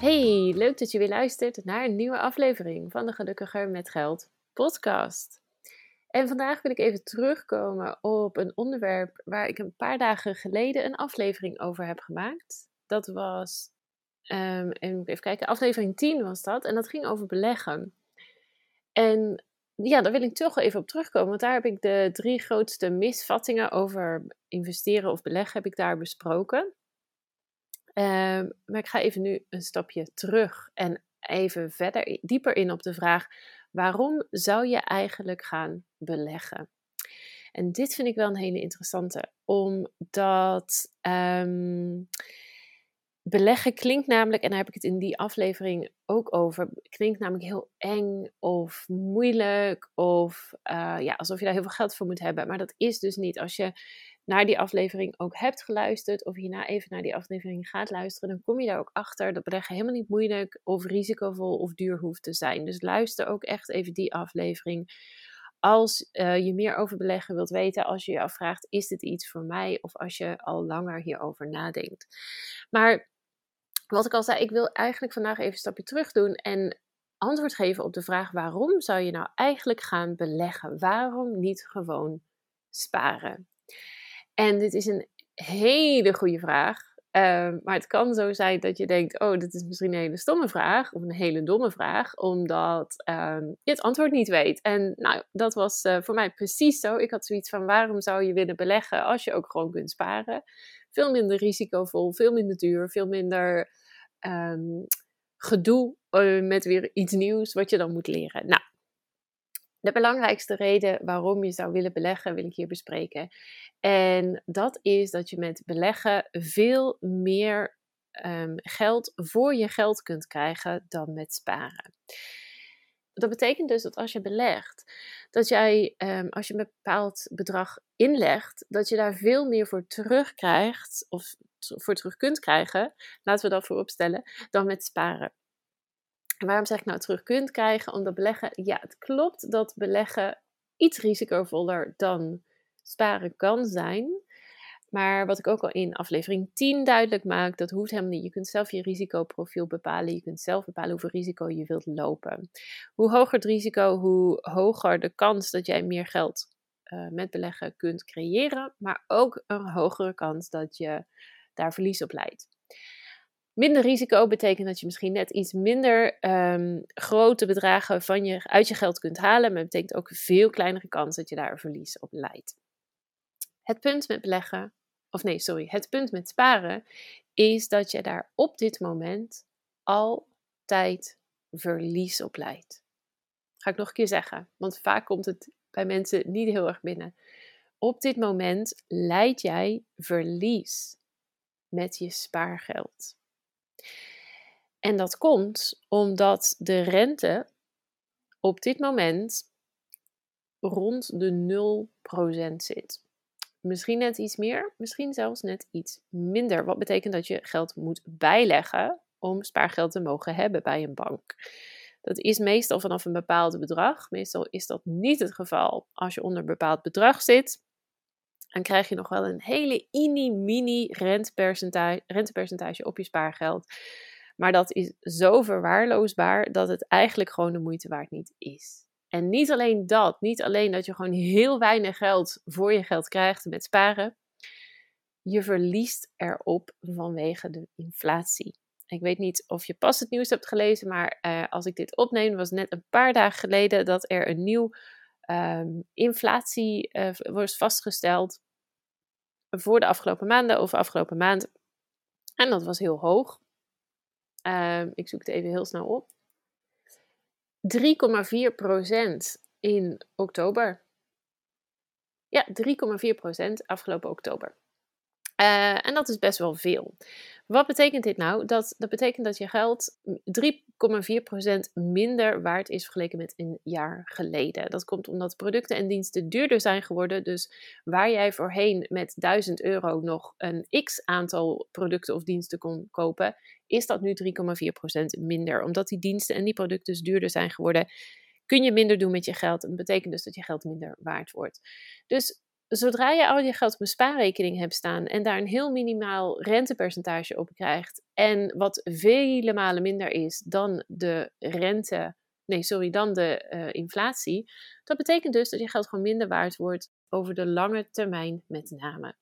Hey, leuk dat je weer luistert naar een nieuwe aflevering van de Gelukkiger met Geld podcast. En vandaag wil ik even terugkomen op een onderwerp waar ik een paar dagen geleden een aflevering over heb gemaakt. Dat was, um, even kijken, aflevering 10 was dat. En dat ging over beleggen. En ja, daar wil ik toch even op terugkomen, want daar heb ik de drie grootste misvattingen over investeren of beleggen heb ik daar besproken. Ehm, maar ik ga even nu een stapje terug en even verder dieper in op de vraag: waarom zou je eigenlijk gaan beleggen? En dit vind ik wel een hele interessante, omdat um, beleggen klinkt namelijk, en daar heb ik het in die aflevering ook over, klinkt namelijk heel eng of moeilijk of uh, ja, alsof je daar heel veel geld voor moet hebben. Maar dat is dus niet. Als je naar die aflevering ook hebt geluisterd, of hierna even naar die aflevering gaat luisteren, dan kom je daar ook achter dat beleggen helemaal niet moeilijk of risicovol of duur hoeft te zijn. Dus luister ook echt even die aflevering. Als uh, je meer over beleggen wilt weten, als je je afvraagt, is dit iets voor mij? Of als je al langer hierover nadenkt. Maar wat ik al zei, ik wil eigenlijk vandaag even een stapje terug doen en antwoord geven op de vraag: waarom zou je nou eigenlijk gaan beleggen? Waarom niet gewoon sparen? En dit is een hele goede vraag. Ehm, maar het kan zo zijn dat je denkt: oh, dit is misschien een hele stomme vraag. Of een hele domme vraag, omdat um, je het antwoord niet weet. En nou, dat was uh, voor mij precies zo. Ik had zoiets van: waarom zou je willen beleggen als je ook gewoon kunt sparen? Veel minder risicovol, veel minder duur, veel minder um, gedoe uh, met weer iets nieuws wat je dan moet leren. Nou, de belangrijkste reden waarom je zou willen beleggen, wil ik hier bespreken. En dat is dat je met beleggen veel meer um, geld voor je geld kunt krijgen dan met sparen. Dat betekent dus dat als je belegt, dat jij, um, als je een bepaald bedrag inlegt, dat je daar veel meer voor terugkrijgt, of voor terug kunt krijgen, laten we dat voorop stellen, dan met sparen. En waarom zeg ik nou terug kunt krijgen? Omdat beleggen, ja, het klopt dat beleggen iets risicovoller dan sparen kan zijn. Maar wat ik ook al in aflevering 10 duidelijk maak, dat hoeft helemaal niet. Je kunt zelf je risicoprofiel bepalen. Je kunt zelf bepalen hoeveel risico je wilt lopen. Hoe hoger het risico, hoe hoger de kans dat jij meer geld uh, met beleggen kunt creëren. Maar ook een hogere kans dat je daar verlies op leidt. Minder risico betekent dat je misschien net iets minder um, grote bedragen van je, uit je geld kunt halen, maar betekent ook een veel kleinere kans dat je daar verlies op leidt. Het punt met beleggen, of nee, sorry, het punt met sparen is dat je daar op dit moment altijd verlies op leidt. Ga ik nog een keer zeggen, want vaak komt het bij mensen niet heel erg binnen. Op dit moment leid jij verlies met je spaargeld. En dat komt omdat de rente op dit moment rond de 0% zit. Misschien net iets meer, misschien zelfs net iets minder. Wat betekent dat je geld moet bijleggen om spaargeld te mogen hebben bij een bank. Dat is meestal vanaf een bepaald bedrag. Meestal is dat niet het geval als je onder een bepaald bedrag zit. Dan krijg je nog wel een hele mini-mini rentepercentage, rentepercentage op je spaargeld. Maar dat is zo verwaarloosbaar dat het eigenlijk gewoon de moeite waard niet is. En niet alleen dat, niet alleen dat je gewoon heel weinig geld voor je geld krijgt met sparen, je verliest erop vanwege de inflatie. Ik weet niet of je pas het nieuws hebt gelezen, maar uh, als ik dit opneem, was net een paar dagen geleden dat er een nieuw um, inflatie uh, wordt vastgesteld voor de afgelopen maanden of afgelopen maand. En dat was heel hoog. Um, ik zoek het even heel snel op. 3,4% in oktober. Ja, 3,4% afgelopen oktober. Uh, en dat is best wel veel. Wat betekent dit nou? Dat, dat betekent dat je geld 3,4% minder waard is vergeleken met een jaar geleden. Dat komt omdat producten en diensten duurder zijn geworden. Dus waar jij voorheen met 1000 euro nog een x aantal producten of diensten kon kopen, is dat nu 3,4% minder. Omdat die diensten en die producten dus duurder zijn geworden, kun je minder doen met je geld. Dat betekent dus dat je geld minder waard wordt. Dus zodra je al je geld op een spaarrekening hebt staan en daar een heel minimaal rentepercentage op krijgt en wat vele malen minder is dan de rente, nee sorry, dan de uh, inflatie, dat betekent dus dat je geld gewoon minder waard wordt over de lange termijn met name.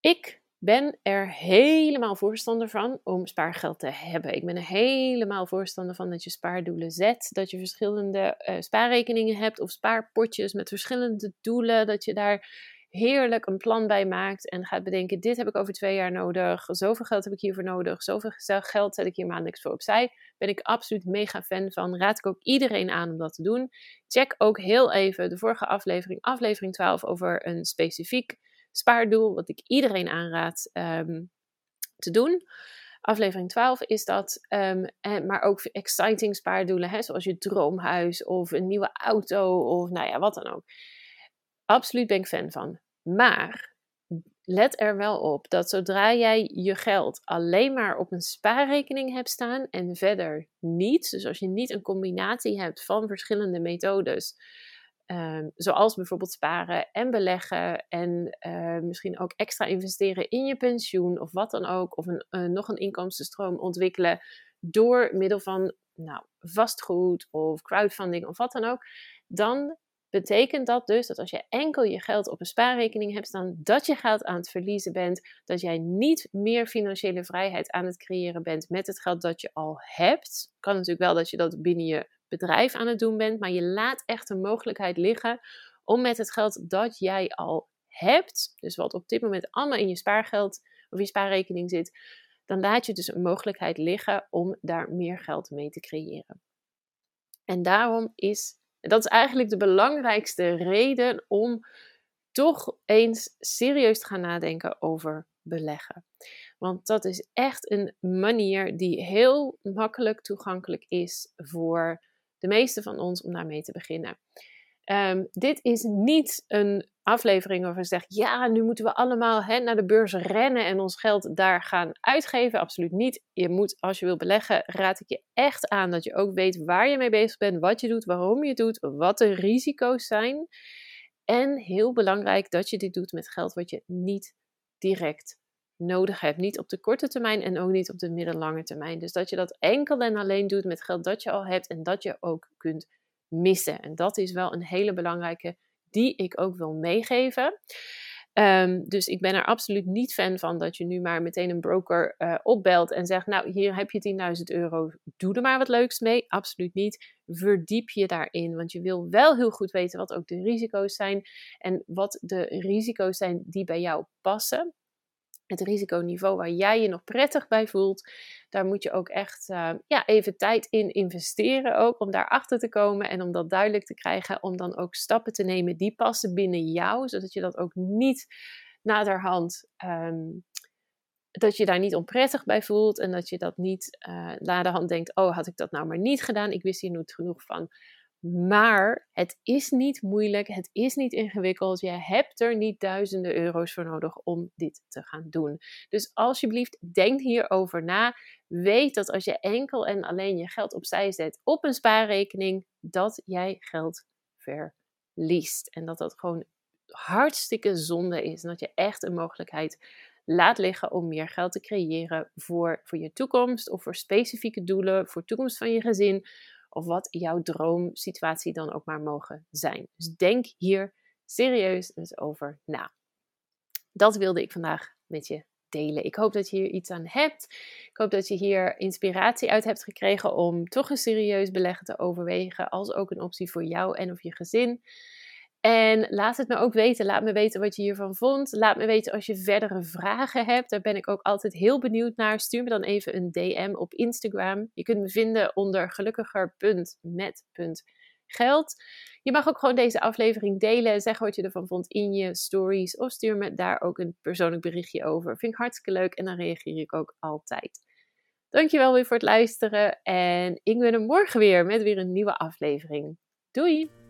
Ik ben er helemaal voorstander van om spaargeld te hebben. Ik ben er helemaal voorstander van dat je spaardoelen zet. Dat je verschillende uh, spaarrekeningen hebt of spaarpotjes met verschillende doelen. Dat je daar heerlijk een plan bij maakt en gaat bedenken: dit heb ik over twee jaar nodig. Zoveel geld heb ik hiervoor nodig. Zoveel geld zet ik hier maandelijks voor opzij. Ben ik absoluut mega fan van. Raad ik ook iedereen aan om dat te doen. Check ook heel even de vorige aflevering, aflevering 12, over een specifiek spaardoel, wat ik iedereen aanraad um, te doen. Aflevering 12 is dat, um, maar ook exciting spaardoelen, hè, zoals je droomhuis of een nieuwe auto of nou ja, wat dan ook. Absoluut ben ik fan van. Maar let er wel op dat zodra jij je geld alleen maar op een spaarrekening hebt staan en verder niet, dus als je niet een combinatie hebt van verschillende methodes, Ehm, zoals bijvoorbeeld sparen en beleggen en uh, misschien ook extra investeren in je pensioen of wat dan ook. Of een, uh, nog een inkomstenstroom ontwikkelen door middel van nou, vastgoed of crowdfunding of wat dan ook. Dan betekent dat dus dat als je enkel je geld op een spaarrekening hebt staan, dat je geld aan het verliezen bent, dat jij niet meer financiële vrijheid aan het creëren bent met het geld dat je al hebt. Kan natuurlijk wel dat je dat binnen je bedrijf aan het doen bent, maar je laat echt een mogelijkheid liggen om met het geld dat jij al hebt, dus wat op dit moment allemaal in je spaargeld of je spaarrekening zit, dan laat je dus een mogelijkheid liggen om daar meer geld mee te creëren. En daarom is, dat is eigenlijk de belangrijkste reden om toch eens serieus te gaan nadenken over beleggen. Want dat is echt een manier die heel makkelijk toegankelijk is voor de meeste van ons om daarmee te beginnen. Um, dit is niet een aflevering waarvan je zegt: ja, nu moeten we allemaal naar de beurs rennen en ons geld daar gaan uitgeven. Absoluut niet. Je moet, als je wil beleggen, raad ik je echt aan dat je ook weet waar je mee bezig bent, wat je doet, waarom je het doet, wat de risico's zijn. En heel belangrijk dat je dit doet met geld wat je niet direct nodig hebt. Niet op de korte termijn en ook niet op de middellange termijn. Dus dat je dat enkel en alleen doet met geld dat je al hebt en dat je ook kunt missen. En dat is wel een hele belangrijke die ik ook wil meegeven. Um, dus ik ben er absoluut niet fan van dat je nu maar meteen een broker uh, opbelt en zegt: Nou, hier heb je 10.000 euro, doe er maar wat leuks mee. Absoluut niet. Verdiep je daarin, want je wil wel heel goed weten wat ook de risico's zijn en wat de risico's zijn die bij jou passen het risiconiveau waar jij je nog prettig bij voelt, daar moet je ook echt uh, ja, even tijd in investeren ook om daarachter te komen en om dat duidelijk te krijgen, om dan ook stappen te nemen die passen binnen jou, zodat je dat ook niet naderhand, um, dat je daar niet onprettig bij voelt en dat je dat niet uh, naderhand denkt, oh had ik dat nou maar niet gedaan, ik wist hier niet genoeg van. Maar het is niet moeilijk, het is niet ingewikkeld. Je hebt er niet duizenden euro's voor nodig om dit te gaan doen. Dus alsjeblieft, denk hierover na. Weet dat als je enkel en alleen je geld opzij zet op een spaarrekening, dat jij geld verliest. En dat dat gewoon hartstikke zonde is. En dat je echt een mogelijkheid laat liggen om meer geld te creëren voor, voor je toekomst of voor specifieke doelen, voor de toekomst van je gezin of wat jouw droomsituatie dan ook maar mogen zijn. Dus denk hier serieus eens over na. Dat wilde ik vandaag met je delen. Ik hoop dat je hier iets aan hebt. Ik hoop dat je hier inspiratie uit hebt gekregen om toch een serieus beleggen te overwegen, als ook een optie voor jou en of je gezin. En laat het me ook weten. Laat me weten wat je hiervan vond. Laat me weten als je verdere vragen hebt. Daar ben ik ook altijd heel benieuwd naar. Stuur me dan even een DM op Instagram. Je kunt me vinden onder gelukkiger.met.geld. geld. Je mag ook gewoon deze aflevering delen en zeggen wat je ervan vond in je stories. Of stuur me daar ook een persoonlijk berichtje over. Vind ik hartstikke leuk en dan reageer ik ook altijd. Dankjewel weer voor het luisteren en ik ben er morgen weer met weer een nieuwe aflevering. Doei!